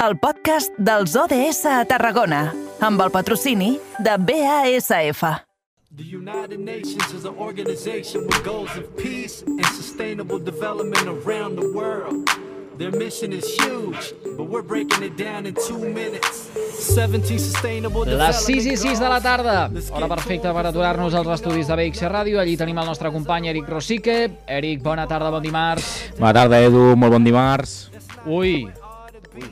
el podcast dels ODS a Tarragona, amb el patrocini de BASF. The United Nations is an organization with goals of peace and sustainable development around the world. Their mission is huge, but we're breaking it down in two minutes. 17 sustainable Les 6 i 6 de la tarda, hora perfecta per aturar-nos als estudis de BX Ràdio. Allí tenim el nostre company Eric Rosique. Eric, bona tarda, bon dimarts. Bona tarda, Edu, molt bon dimarts. Ui,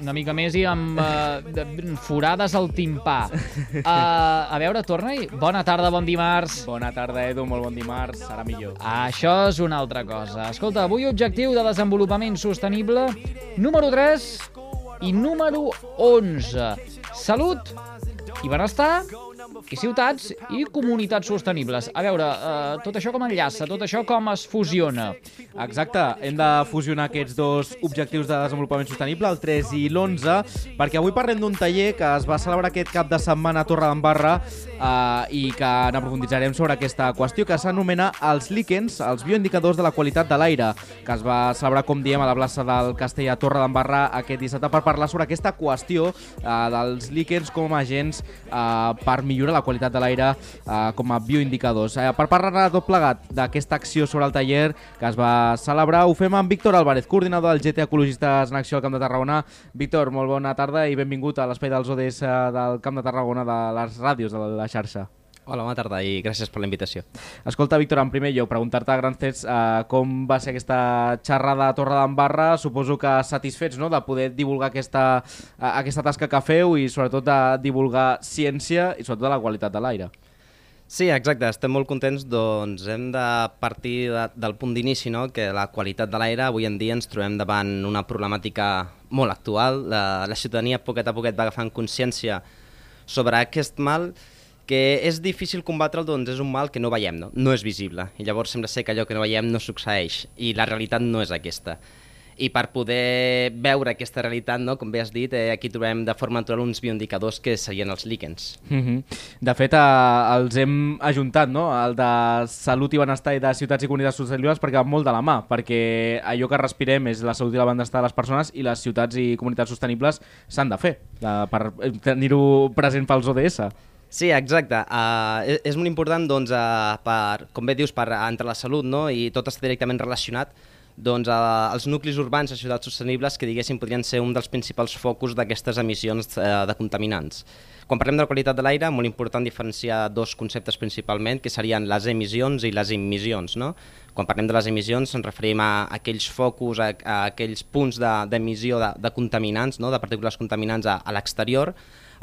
una mica més i amb uh, de, forades al timpà. Uh, a veure, torna-hi. Bona tarda, bon dimarts. Bona tarda, Edu, molt bon dimarts, serà millor. Això és una altra cosa. Escolta, avui objectiu de desenvolupament sostenible número 3 i número 11. Salut i benestar i ciutats i comunitats sostenibles. A veure, uh, tot això com enllaça, tot això com es fusiona. Exacte, hem de fusionar aquests dos objectius de desenvolupament sostenible, el 3 i l'11, perquè avui parlem d'un taller que es va celebrar aquest cap de setmana a Torredembarra eh, i que n'aprofunditzarem sobre aquesta qüestió que s'anomena els líquens, els bioindicadors de la qualitat de l'aire, que es va celebrar, com diem, a la plaça del Castell a Torredembarra aquest dissabte per parlar sobre aquesta qüestió eh, dels líquens com a agents eh, per millorar la qualitat de l'aire eh, com a bioindicadors. Eh, per parlar tot plegat d'aquesta acció sobre el taller que es va celebrar, ho fem amb Víctor Álvarez, coordinador del GT Ecologistes en Acció al Camp de Tarragona. Víctor, molt bona tarda i benvingut a l'espai dels ODS del Camp de Tarragona de les ràdios de la xarxa. Hola, bona tarda i gràcies per la invitació. Escolta, Víctor, en primer lloc, preguntar-te a grans eh, com va ser aquesta xerrada a Torre d'Embarra. Suposo que satisfets no?, de poder divulgar aquesta, eh, aquesta tasca que feu i sobretot de divulgar ciència i sobretot la qualitat de l'aire. Sí, exacte, estem molt contents, doncs hem de partir de, del punt d'inici, no? que la qualitat de l'aire, avui en dia ens trobem davant una problemàtica molt actual. La, la ciutadania poquet a poquet va agafant consciència sobre aquest mal que és difícil combatre'l, doncs és un mal que no veiem, no? no és visible. I llavors sembla ser que allò que no veiem no succeeix, i la realitat no és aquesta. I per poder veure aquesta realitat, no? com bé has dit, eh, aquí trobem de forma natural uns bioindicadors que serien els líquens. Mm -hmm. De fet, eh, els hem ajuntat, no? el de salut i benestar i de ciutats i comunitats sostenibles perquè van molt de la mà, perquè allò que respirem és la salut i el benestar de les persones i les ciutats i comunitats sostenibles s'han de fer de, per tenir-ho present pels ODS. Sí, exacte. Uh, és, és molt important, doncs, uh, per, com bé dius, per, entre la salut no? i tot està directament relacionat, doncs, uh, els nuclis urbans de ciutats sostenibles que diguéssim podrien ser un dels principals focus d'aquestes emissions uh, de contaminants. Quan parlem de la qualitat de l'aire, molt important diferenciar dos conceptes principalment, que serien les emissions i les emissions. No? Quan parlem de les emissions ens referim a aquells focus, a, a aquells punts d'emissió de, de, de contaminants, no? de partícules contaminants a, a l'exterior,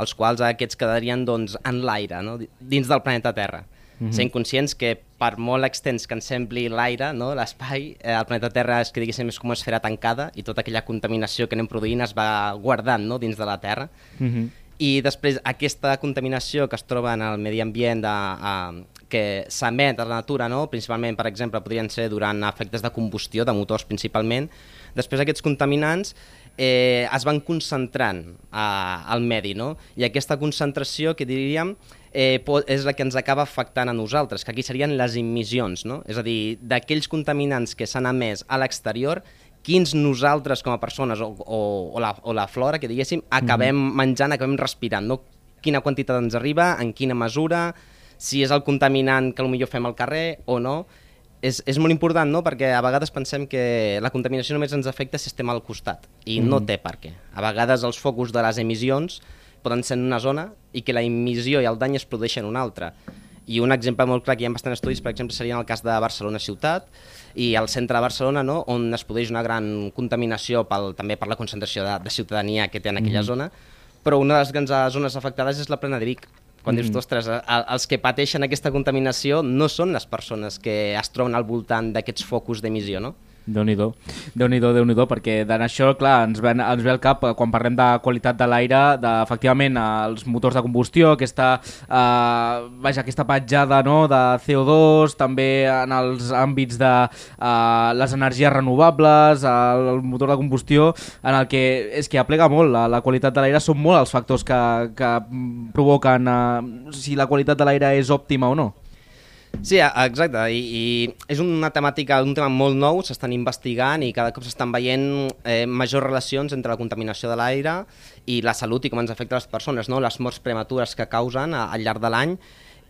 els quals aquests quedarien doncs, en l'aire, no? dins del planeta Terra. Mm -hmm. Sent conscients que per molt extens que ens sembli l'aire, no? l'espai, eh, el planeta Terra és que diguéssim és com una esfera tancada i tota aquella contaminació que anem produint es va guardant no? dins de la Terra. Mm -hmm. I després aquesta contaminació que es troba en el medi ambient de, uh, que s'emet a la natura, no? principalment, per exemple, podrien ser durant efectes de combustió, de motors principalment, després aquests contaminants eh, es van concentrant eh, al medi, no? I aquesta concentració, que diríem, eh, és la que ens acaba afectant a nosaltres, que aquí serien les emissions, no? És a dir, d'aquells contaminants que s'han emès a l'exterior, quins nosaltres com a persones o, o, o, la, o la flora, que diguéssim, acabem mm. menjant, acabem respirant, no? Quina quantitat ens arriba, en quina mesura, si és el contaminant que potser fem al carrer o no, és, és molt important, no?, perquè a vegades pensem que la contaminació només ens afecta si estem al costat, i mm. no té per què. A vegades els focus de les emissions poden ser en una zona i que la emissió i el dany es produeixen en una altra. I un exemple molt clar que hi ha bastants estudis, per exemple, seria en el cas de Barcelona ciutat i al centre de Barcelona, no?, on es produeix una gran contaminació pel, també per la concentració de, de ciutadania que té en aquella mm. zona, però una de les grans zones afectades és la plena de Vic, quan mm. dius, ostres, els que pateixen aquesta contaminació no són les persones que es troben al voltant d'aquests focus d'emissió, no? Déu-n'hi-do, déu nhi déu perquè d'en això, clar, ens ve, ens ve al cap eh, quan parlem de qualitat de l'aire, efectivament, els motors de combustió, aquesta, eh, vaja, aquesta petjada no, de CO2, també en els àmbits de eh, les energies renovables, el, el motor de combustió, en el que és que aplega molt la, la qualitat de l'aire, són molt els factors que, que provoquen eh, si la qualitat de l'aire és òptima o no. Sí, exacte, I, i és una temàtica, un tema molt nou, s'estan investigant i cada cop s'estan veient eh, majors relacions entre la contaminació de l'aire i la salut i com ens afecta les persones, no? les morts prematures que causen al llarg de l'any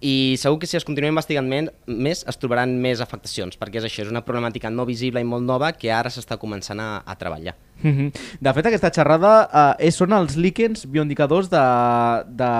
i segur que si es continua investigant més es trobaran més afectacions, perquè és això, és una problemàtica no visible i molt nova que ara s'està començant a, a treballar. Mhm. De fet, aquesta xerrada eh, són els líquens bioindicadors de, de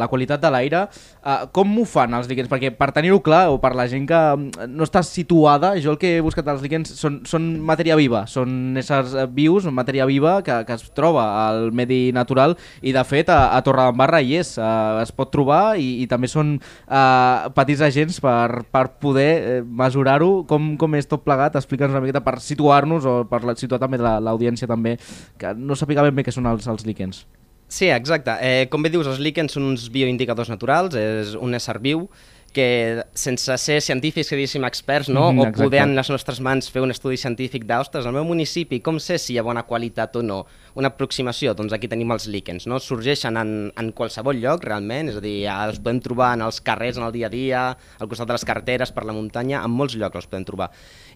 la qualitat de l'aire. Eh, com ho fan els líquens? Perquè per tenir-ho clar, o per la gent que mm, no està situada, jo el que he buscat als líquens són, són matèria viva, són éssers eh, vius, matèria viva que, que es troba al medi natural i de fet a, a Torredembarra hi és, eh, es pot trobar i, i també són eh, petits agents per, per poder eh, mesurar-ho. Com, com és tot plegat? Explica'ns una miqueta per situar-nos o per situar també la- l'audiència també, que no sàpiga ben bé què són els, els líquens. Sí, exacte. Eh, com bé dius, els líquens són uns bioindicadors naturals, és un ésser viu que sense ser científics, que diguéssim experts, no? Mhm, o exacte. poder en les nostres mans fer un estudi científic d'ostres, al meu municipi, com sé si hi ha bona qualitat o no? Una aproximació, doncs aquí tenim els líquens, no? Sorgeixen en, en qualsevol lloc, realment, és a dir, els podem trobar en els carrers, en el dia a dia, al costat de les carreteres, per la muntanya, en molts llocs els podem trobar.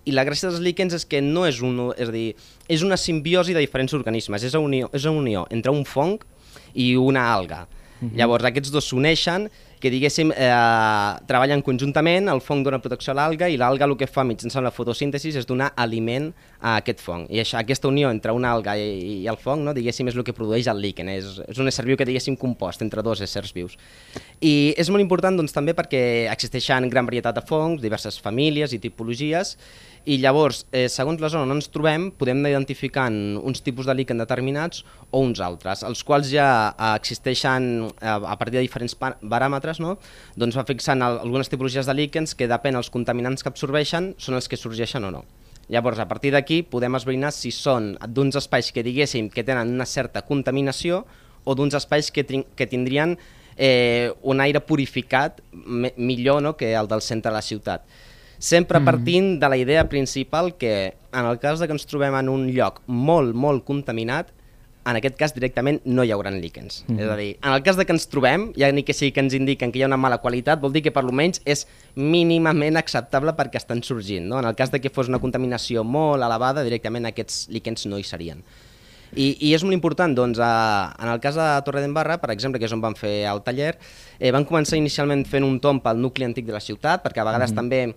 I la gràcia dels líquens és que no és un... És a dir, és una simbiosi de diferents organismes, és una unió, és una unió entre un fong i una alga. Llavors, aquests dos s'uneixen, que diguéssim, eh, treballen conjuntament, el fong dona protecció a l'alga i l'alga el que fa mitjançant la fotosíntesi és donar aliment a aquest fong. I això, aquesta unió entre una alga i, i el fong, no, diguéssim, és el que produeix el líquen. És, és un ésser viu que, diguéssim, compost entre dos éssers vius. I és molt important, doncs, també perquè existeixen gran varietat de fongs, diverses famílies i tipologies, i llavors, eh, segons la zona on ens trobem, podem anar identificant uns tipus de líquen determinats o uns altres, els quals ja eh, existeixen eh, a partir de diferents paràmetres, no? doncs va fixant algunes tipologies de líquens que depèn dels contaminants que absorbeixen són els que sorgeixen o no. Llavors, a partir d'aquí podem esbrinar si són d'uns espais que diguéssim que tenen una certa contaminació o d'uns espais que, que tindrien eh, un aire purificat millor no, que el del centre de la ciutat. Sempre partint de la idea principal que en el cas de que ens trobem en un lloc molt, molt contaminat, en aquest cas directament no hi haurà líquens. Mm -hmm. És a dir, en el cas de que ens trobem, ja ni que sigui que ens indiquen que hi ha una mala qualitat, vol dir que per almenys és mínimament acceptable perquè estan sorgint. No? En el cas de que fos una contaminació molt elevada, directament aquests líquens no hi serien. I, I és molt important, doncs, a, en el cas de Torredembarra, per exemple, que és on van fer el taller, eh, van començar inicialment fent un tomb al nucli antic de la ciutat, perquè a vegades mm. també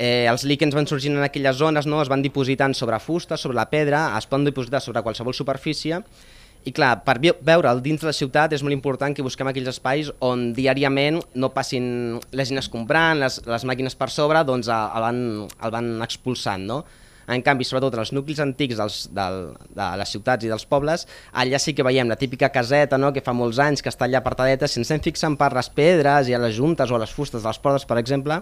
eh, els líquens van sorgint en aquelles zones, no? es van dipositant sobre fusta, sobre la pedra, es poden dipositar sobre qualsevol superfície, i clar, per veure'l dins de la ciutat és molt important que busquem aquells espais on diàriament no passin les gent comprant, les, les màquines per sobre, doncs el, van, el van expulsant, no? En canvi, sobretot en els nuclis antics dels, del, de les ciutats i dels pobles, allà sí que veiem la típica caseta no? que fa molts anys que està allà apartadeta, si ens hem per les pedres i a les juntes o a les fustes de les portes, per exemple,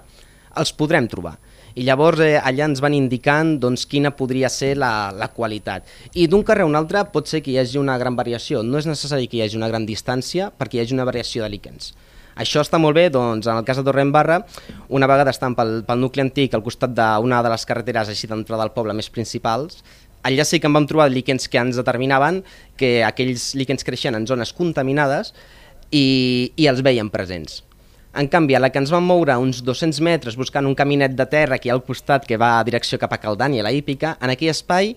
els podrem trobar. I llavors eh, allà ens van indicant doncs, quina podria ser la, la qualitat. I d'un carrer a un altre pot ser que hi hagi una gran variació. No és necessari que hi hagi una gran distància perquè hi hagi una variació de líquens. Això està molt bé, doncs, en el cas de Torrent Barra, una vegada estan pel, pel nucli antic al costat d'una de les carreteres així d'entrada al poble més principals, allà sí que en vam trobar líquens que ens determinaven que aquells líquens creixien en zones contaminades i, i els veiem presents. En canvi, a la que ens vam moure uns 200 metres buscant un caminet de terra ha al costat que va a direcció cap a Caldani, a la Hípica, en aquell espai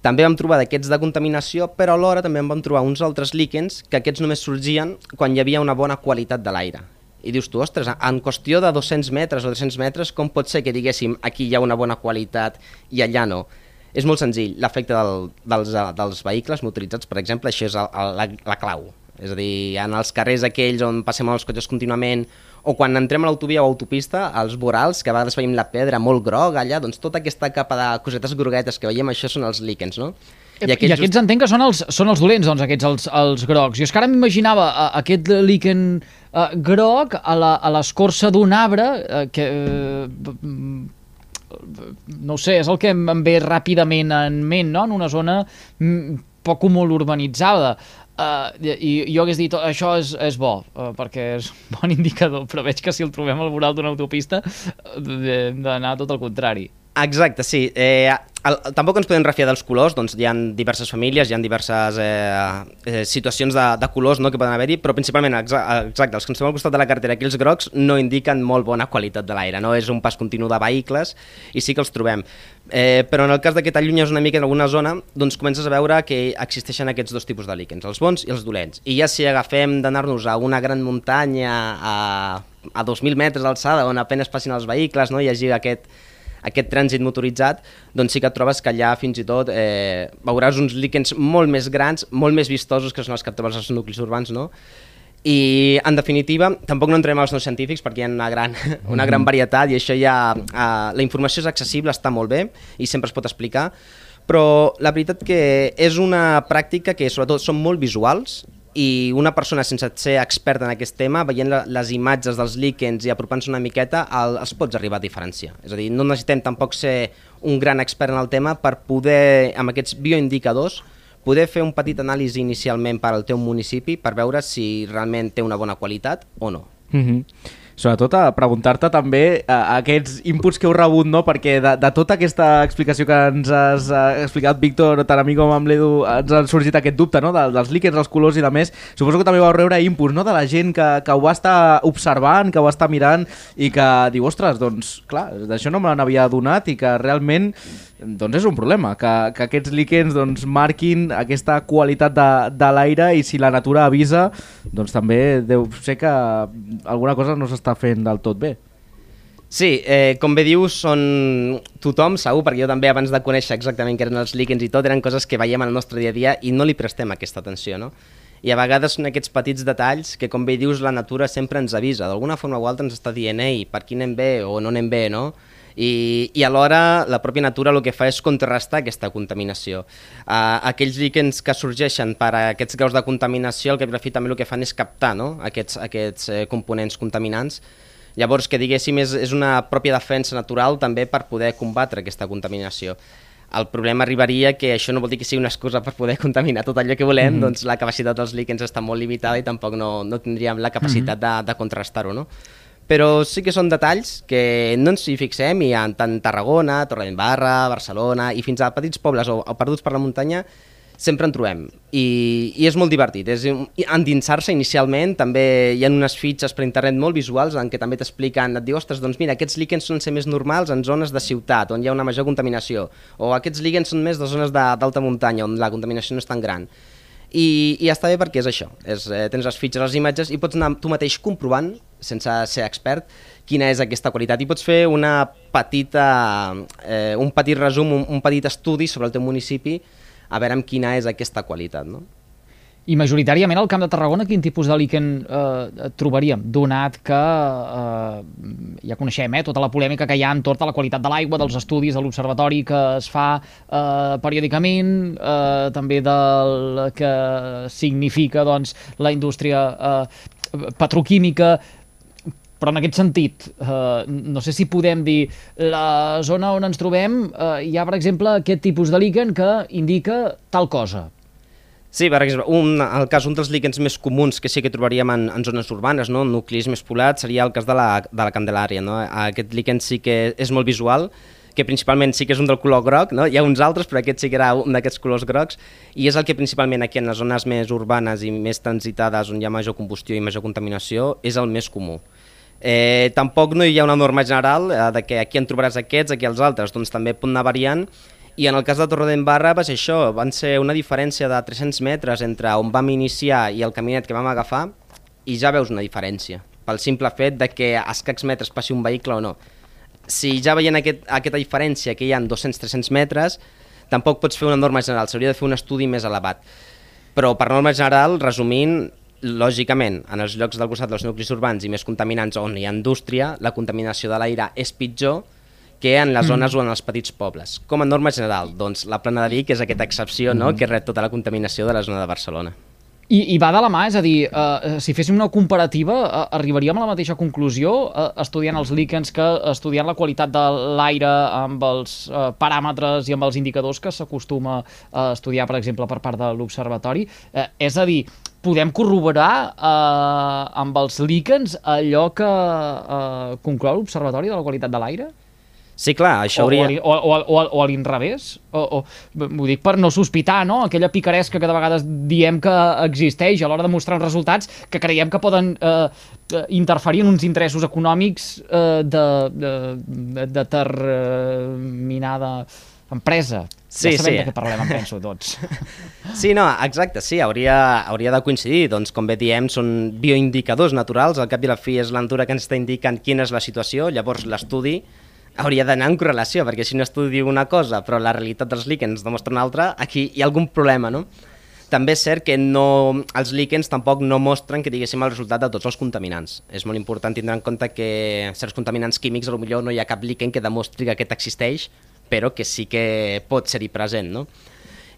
també vam trobar d'aquests de contaminació, però alhora també en vam trobar uns altres líquens que aquests només sorgien quan hi havia una bona qualitat de l'aire. I dius tu, ostres, en qüestió de 200 metres o 300 metres, com pot ser que diguéssim aquí hi ha una bona qualitat i allà no? És molt senzill, l'efecte del, dels, eh, dels vehicles motoritzats, per exemple, això és el, la, la clau. És a dir, en els carrers aquells on passem els cotxes contínuament, o quan entrem a l'autovia o autopista, els vorals, que a vegades veiem la pedra molt groga allà, doncs tota aquesta capa de cosetes groguetes que veiem, això són els líquens, no? I aquests, I aquests entenc que són els, són els dolents, doncs, aquests, els, els grocs. Jo és que ara m'imaginava uh, aquest líquen uh, groc a la- a l'escorça d'un arbre uh, que... Uh, no sé, és el que em em ve ràpidament en ment, no? En una zona mm, poc o molt urbanitzada. Uh, i jo hagués dit, això és, és bo, uh, perquè és un bon indicador, però veig que si el trobem al voral d'una autopista hem d'anar tot el contrari. Exacte, sí. Eh, el, tampoc ens podem refiar dels colors, doncs hi ha diverses famílies, hi ha diverses eh, eh, situacions de, de colors no, que poden haver-hi, però principalment, exa exacte, els que ens estem al costat de la cartera, aquells grocs, no indiquen molt bona qualitat de l'aire, no és un pas continu de vehicles i sí que els trobem. Eh, però en el cas de que t'allunyes una mica en alguna zona, doncs comences a veure que existeixen aquests dos tipus de líquens, els bons i els dolents. I ja si agafem d'anar-nos a una gran muntanya a, a 2.000 metres d'alçada on apenas passin els vehicles, no? hi hagi aquest, aquest trànsit motoritzat, doncs sí que et trobes que allà fins i tot eh, veuràs uns líquens molt més grans, molt més vistosos que són els que trobes als nuclis urbans, no? I, en definitiva, tampoc no entrem als nous científics perquè hi ha una gran, una gran varietat i això ja... Eh, la informació és accessible, està molt bé i sempre es pot explicar, però la veritat que és una pràctica que sobretot són molt visuals i una persona sense ser experta en aquest tema, veient les imatges dels líquens i apropant-se una miqueta, el, els pots arribar a diferenciar. És a dir, no necessitem tampoc ser un gran expert en el tema per poder, amb aquests bioindicadors, poder fer un petit anàlisi inicialment per al teu municipi per veure si realment té una bona qualitat o no. Mm -hmm sobretot a preguntar-te també a, aquests inputs que heu rebut, no? perquè de, de tota aquesta explicació que ens has uh, explicat, Víctor, tant a mi com amb l'Edu, ens ha sorgit aquest dubte no? de, dels líquens, els colors i de més. Suposo que també vau rebre inputs no? de la gent que, que ho va estar observant, que ho va estar mirant i que diu, ostres, doncs clar, d'això no me n'havia donat i que realment doncs és un problema, que, que aquests líquens doncs, marquin aquesta qualitat de, de l'aire i si la natura avisa, doncs també deu ser que alguna cosa no s'està fent del tot bé. Sí, eh, com bé dius, són tothom, segur, perquè jo també abans de conèixer exactament què eren els líquens i tot, eren coses que veiem el nostre dia a dia i no li prestem aquesta atenció, no? I a vegades són aquests petits detalls que, com bé dius, la natura sempre ens avisa. D'alguna forma o altra ens està dient, ei, per aquí anem bé o no anem bé, no? I, i alhora la pròpia natura el que fa és contrarrestar aquesta contaminació. Uh, aquells líquens que sorgeixen per a aquests graus de contaminació, el que fi també el que fan és captar no? aquests, aquests eh, components contaminants Llavors, que diguéssim, és, és una pròpia defensa natural també per poder combatre aquesta contaminació. El problema arribaria que això no vol dir que sigui una excusa per poder contaminar tot allò que volem, mm -hmm. doncs la capacitat dels líquens està molt limitada i tampoc no, no tindríem la capacitat mm -hmm. de, de contrastar-ho, no? Però sí que són detalls que no ens hi fixem i en tant Tarragona, Torredembarra, Barcelona i fins a petits pobles o, o perduts per la muntanya sempre en trobem i, i és molt divertit. És endinsar-se inicialment, també hi ha unes fitxes per internet molt visuals en què també t'expliquen, et diu, ostres, doncs mira, aquests líquens són ser més normals en zones de ciutat, on hi ha una major contaminació, o aquests líquens són més de zones d'alta muntanya, on la contaminació no és tan gran. I, i està bé perquè és això, és, eh, tens les fitxes, les imatges i pots anar tu mateix comprovant, sense ser expert, quina és aquesta qualitat i pots fer una petita, eh, un petit resum, un, un petit estudi sobre el teu municipi a veure amb quina és aquesta qualitat. No? I majoritàriament al Camp de Tarragona quin tipus de líquen eh, trobaríem? Donat que eh, ja coneixem eh, tota la polèmica que hi ha entorn a la qualitat de l'aigua, dels estudis de l'observatori que es fa eh, periòdicament, eh, també del que significa doncs, la indústria eh, petroquímica, però en aquest sentit, eh, no sé si podem dir, la zona on ens trobem eh, hi ha, per exemple, aquest tipus de líquen que indica tal cosa, Sí, per exemple, un, el cas, un dels líquens més comuns que sí que trobaríem en, en zones urbanes, no? en nuclis més poblats, seria el cas de la, de la Candelària. No? Aquest líquen sí que és molt visual, que principalment sí que és un del color groc, no? hi ha uns altres, però aquest sí que era un d'aquests colors grocs, i és el que principalment aquí en les zones més urbanes i més transitades, on hi ha major combustió i major contaminació, és el més comú. Eh, tampoc no hi ha una norma general eh, de que aquí en trobaràs aquests, aquí els altres, doncs també pot anar variant, i en el cas de Torredembarra va ser això, van ser una diferència de 300 metres entre on vam iniciar i el caminet que vam agafar i ja veus una diferència, pel simple fet de que a escacs metres passi un vehicle o no. Si ja veient aquest, aquesta diferència que hi ha 200-300 metres, tampoc pots fer una norma general, s'hauria de fer un estudi més elevat. Però per norma general, resumint, lògicament, en els llocs del costat dels nuclis urbans i més contaminants on hi ha indústria, la contaminació de l'aire és pitjor que en les mm. zones mm. o en els petits pobles. Com a norma general, doncs la plana de Vic és aquesta excepció mm. no?, que rep tota la contaminació de la zona de Barcelona. I, I va de la mà, és a dir, uh, si féssim una comparativa, uh, arribaríem a la mateixa conclusió uh, estudiant els líquens que estudiant la qualitat de l'aire amb els uh, paràmetres i amb els indicadors que s'acostuma a estudiar, per exemple, per part de l'observatori. Uh, és a dir, podem corroborar uh, amb els líquens allò que uh, conclou l'observatori de la qualitat de l'aire? Sí, clar, això o, hauria... o, o, o, o, o a l'inrevés? O, o, M'ho dic per no sospitar, no? Aquella picaresca que de vegades diem que existeix a l'hora de mostrar uns resultats que creiem que poden eh, eh, interferir en uns interessos econòmics eh, de, de, de determinada empresa. Sí, ja sabem sí. de què parlem, em penso, tots. Sí, no, exacte, sí, hauria, hauria de coincidir. Doncs, com bé diem, són bioindicadors naturals. Al cap i la fi és l'entura que ens està indicant quina és la situació. Llavors, l'estudi hauria d'anar en correlació, perquè si un estudi diu una cosa, però la realitat dels líquens demostra una altra, aquí hi ha algun problema, no? També és cert que no, els líquens tampoc no mostren que diguéssim el resultat de tots els contaminants. És molt important tindre en compte que certs contaminants químics potser no hi ha cap líquen que demostri que aquest existeix, però que sí que pot ser-hi present, no?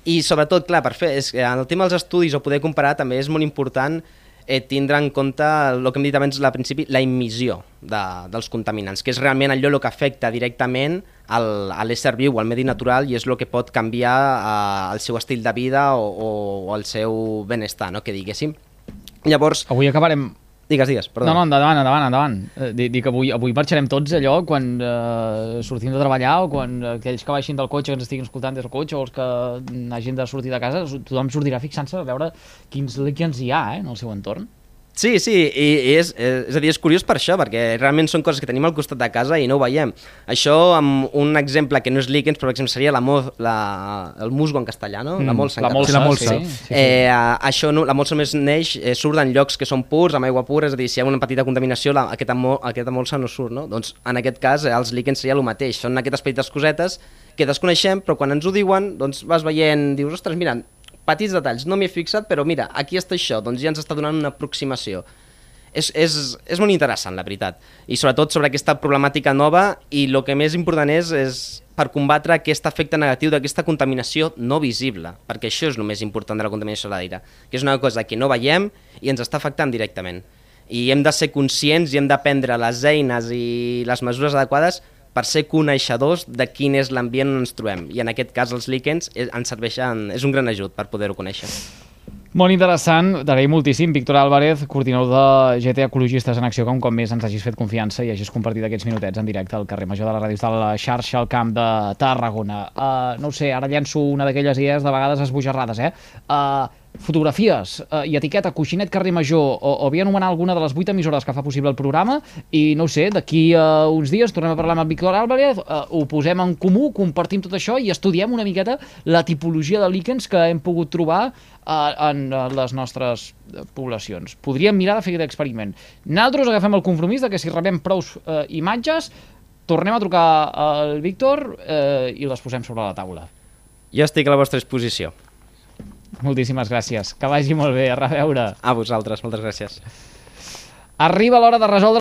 I sobretot, clar, per fer, és, en el tema dels estudis o poder comparar també és molt important eh, tindre en compte el que hem dit abans al principi, la emissió de, dels contaminants, que és realment allò el que afecta directament al, a l'ésser viu, al medi natural, i és el que pot canviar eh, el seu estil de vida o, o, o el seu benestar, no? que diguéssim. Llavors, Avui acabarem... digues, digues, perdó. No, no, endavant, endavant, endavant. Eh, dic, que avui, avui marxarem tots allò quan eh, sortim de treballar o quan aquells que baixin del cotxe que ens estiguin escoltant des del cotxe o els que hagin de sortir de casa, tothom sortirà fixant-se a veure quins líquens hi ha eh, en el seu entorn. Sí, sí, i, i és, és, és a dir, és curiós per això, perquè realment són coses que tenim al costat de casa i no ho veiem. Això, amb un exemple que no és líquens, però per exemple seria la, mo, la, el musgo en castellà, no? la molsa en Mm, la molsa, Sí, la molsa. Sí, sí, sí. Eh, això no, la molsa més neix, eh, surt en llocs que són purs, amb aigua pura, és a dir, si hi ha una petita contaminació, la, aquesta, mo, aquesta molsa no surt, no? Doncs en aquest cas eh, els líquens seria el mateix, són aquestes petites cosetes que desconeixem, però quan ens ho diuen, doncs vas veient, dius, ostres, mira, petits detalls, no m'hi he fixat, però mira, aquí està això, doncs ja ens està donant una aproximació. És, és, és molt interessant, la veritat. I sobretot sobre aquesta problemàtica nova i el que més important és, és per combatre aquest efecte negatiu d'aquesta contaminació no visible, perquè això és el més important de la contaminació de l'aire, que és una cosa que no veiem i ens està afectant directament. I hem de ser conscients i hem de prendre les eines i les mesures adequades per ser coneixedors de quin és l'ambient on ens trobem. I en aquest cas els líquens eh, ens serveixen, és un gran ajut per poder-ho conèixer. Molt interessant, t'agraïm moltíssim. Víctor Álvarez, coordinador de GT Ecologistes en Acció, que un cop més ens hagis fet confiança i hagis compartit aquests minutets en directe al carrer Major de la Ràdio de la xarxa al camp de Tarragona. Uh, no ho sé, ara llenço una d'aquelles idees de vegades esbojarrades, eh? Uh, fotografies uh, i etiqueta Coixinet Carrer Major o, o havia anomenar alguna de les vuit emissores que fa possible el programa i no ho sé, d'aquí uh, uns dies tornem a parlar amb en Víctor Álvarez, uh, ho posem en comú, compartim tot això i estudiem una miqueta la tipologia de líquens que hem pogut trobar uh, en uh, les nostres uh, poblacions. Podríem mirar de fer aquest experiment. Nosaltres agafem el compromís de que si rebem prous uh, imatges tornem a trucar al Víctor uh, i les posem sobre la taula. Jo estic a la vostra disposició. Moltíssimes gràcies. Que vagi molt bé. A reveure. A vosaltres, moltes gràcies. Arriba l'hora de resoldre